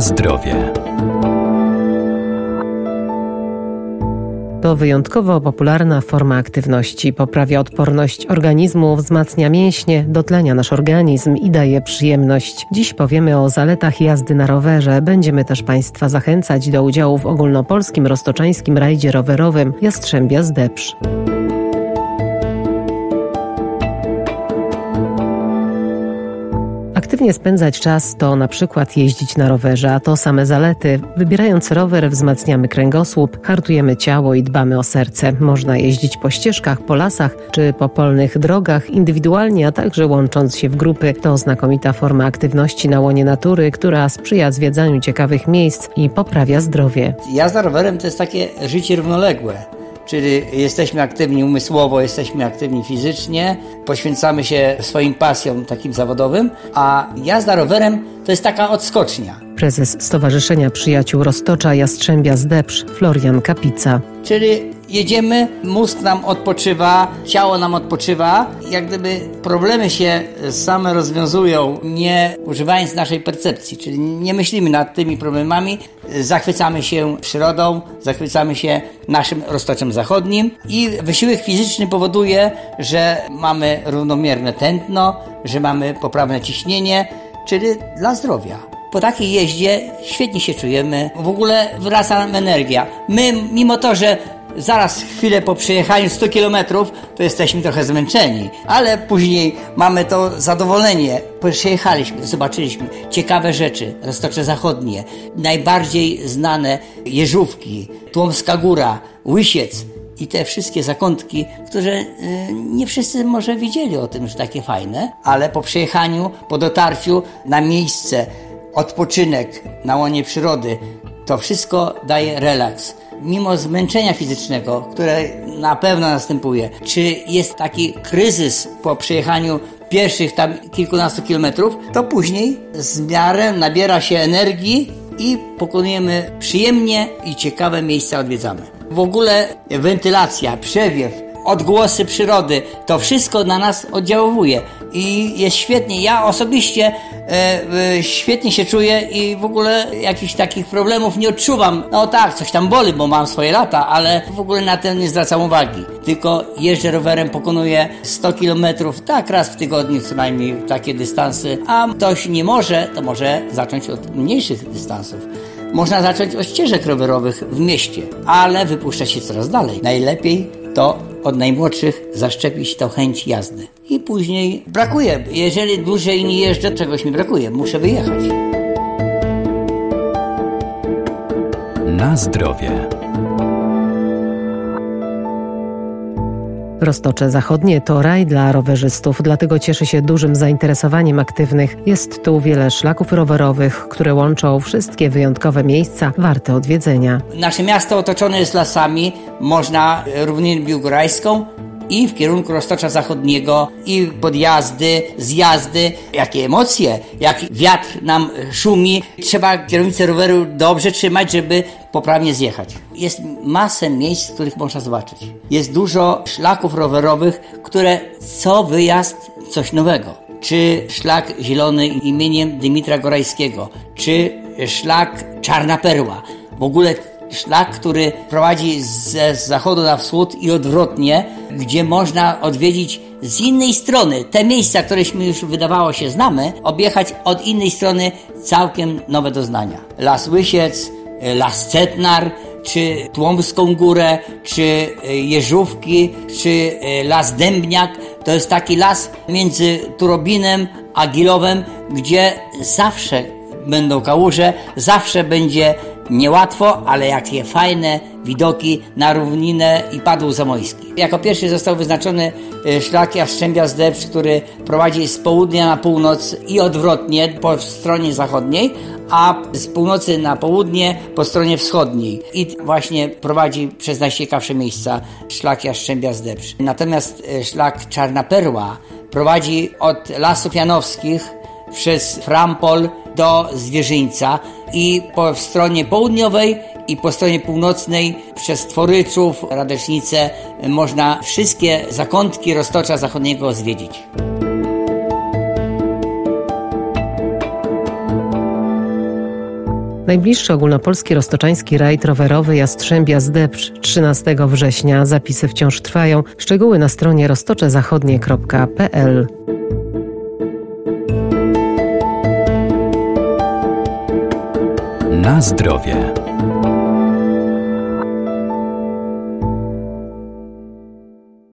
Zdrowie. To wyjątkowo popularna forma aktywności. Poprawia odporność organizmu, wzmacnia mięśnie, dotlenia nasz organizm i daje przyjemność. Dziś powiemy o zaletach jazdy na rowerze. Będziemy też Państwa zachęcać do udziału w ogólnopolskim roztoczańskim rajdzie rowerowym Jastrzębia Zdepsz. Aktywnie spędzać czas to na przykład jeździć na rowerze, a to same zalety. Wybierając rower wzmacniamy kręgosłup, hartujemy ciało i dbamy o serce. Można jeździć po ścieżkach, po lasach czy po polnych drogach indywidualnie, a także łącząc się w grupy. To znakomita forma aktywności na łonie natury, która sprzyja zwiedzaniu ciekawych miejsc i poprawia zdrowie. Jazda rowerem to jest takie życie równoległe czyli jesteśmy aktywni umysłowo, jesteśmy aktywni fizycznie, poświęcamy się swoim pasjom takim zawodowym, a jazda rowerem to jest taka odskocznia. Prezes Stowarzyszenia Przyjaciół Roztocza Jastrzębia Zdepsz, Florian Kapica. Czyli jedziemy, mózg nam odpoczywa, ciało nam odpoczywa, jak gdyby problemy się same rozwiązują, nie używając naszej percepcji, czyli nie myślimy nad tymi problemami, zachwycamy się przyrodą, zachwycamy się naszym roztoczem zachodnim i wysiłek fizyczny powoduje, że mamy równomierne tętno, że mamy poprawne ciśnienie, czyli dla zdrowia. Po takiej jeździe świetnie się czujemy, w ogóle wraca nam energia. My, mimo to, że zaraz chwilę po przejechaniu 100 kilometrów, to jesteśmy trochę zmęczeni, ale później mamy to zadowolenie. Przejechaliśmy, zobaczyliśmy ciekawe rzeczy, roztocze zachodnie, najbardziej znane Jeżówki, Tłomska Góra, Łysiec i te wszystkie zakątki, które y, nie wszyscy może wiedzieli o tym, że takie fajne, ale po przejechaniu, po dotarciu na miejsce, odpoczynek na łonie przyrody, to wszystko daje relaks mimo zmęczenia fizycznego, które na pewno następuje, czy jest taki kryzys po przejechaniu pierwszych tam kilkunastu kilometrów, to później z miarę nabiera się energii i pokonujemy przyjemnie i ciekawe miejsca odwiedzamy. W ogóle wentylacja, przewiew, odgłosy przyrody, to wszystko na nas oddziałuje i jest świetnie. Ja osobiście e, e, świetnie się czuję i w ogóle jakichś takich problemów nie odczuwam. No tak, coś tam boli, bo mam swoje lata, ale w ogóle na to nie zwracam uwagi. Tylko jeżdżę rowerem, pokonuję 100 km, tak raz w tygodniu co najmniej takie dystanse, a ktoś nie może, to może zacząć od mniejszych dystansów. Można zacząć od ścieżek rowerowych w mieście, ale wypuszczać się coraz dalej. Najlepiej to od najmłodszych zaszczepić tą chęć jazdy. I później brakuje. Jeżeli dłużej nie jeżdżę, czegoś mi brakuje. Muszę wyjechać. Na zdrowie. Roztocze Zachodnie to raj dla rowerzystów, dlatego cieszy się dużym zainteresowaniem aktywnych. Jest tu wiele szlaków rowerowych, które łączą wszystkie wyjątkowe miejsca warte odwiedzenia. Nasze miasto otoczone jest lasami, można równinę biłgorajską, i w kierunku Roztocza Zachodniego, i podjazdy, zjazdy. Jakie emocje, jak wiatr nam szumi. Trzeba kierownicę roweru dobrze trzymać, żeby poprawnie zjechać. Jest masę miejsc, których można zobaczyć. Jest dużo szlaków rowerowych, które co wyjazd coś nowego. Czy szlak zielony imieniem Dymitra Gorajskiego, czy szlak Czarna Perła. W ogóle szlak, który prowadzi ze zachodu na wschód i odwrotnie, gdzie można odwiedzić z innej strony te miejsca, któreśmy już wydawało się znamy, objechać od innej strony całkiem nowe doznania. Las Łysiec, Las Cetnar, czy Tłomską Górę, czy e, Jeżówki, czy e, Las Dębniak. To jest taki las między Turobinem a Gilowem, gdzie zawsze będą kałuże, zawsze będzie Niełatwo, ale jakie fajne widoki na równinę i padł zamojski. Jako pierwszy został wyznaczony e, szlak Jastrzębia który prowadzi z południa na północ i odwrotnie po stronie zachodniej, a z północy na południe po stronie wschodniej. I właśnie prowadzi przez najciekawsze miejsca szlak Jastrzębia. Natomiast e, szlak Czarna Perła prowadzi od Lasów Janowskich przez Frampol do Zwierzyńca i po stronie południowej i po stronie północnej przez Tworyczów, Radecznicę można wszystkie zakątki Roztocza Zachodniego zwiedzić. Najbliższy ogólnopolski roztoczański rajd rowerowy Jastrzębia Zdebsz 13 września. Zapisy wciąż trwają. Szczegóły na stronie roztoczezachodnie.pl. Na zdrowie.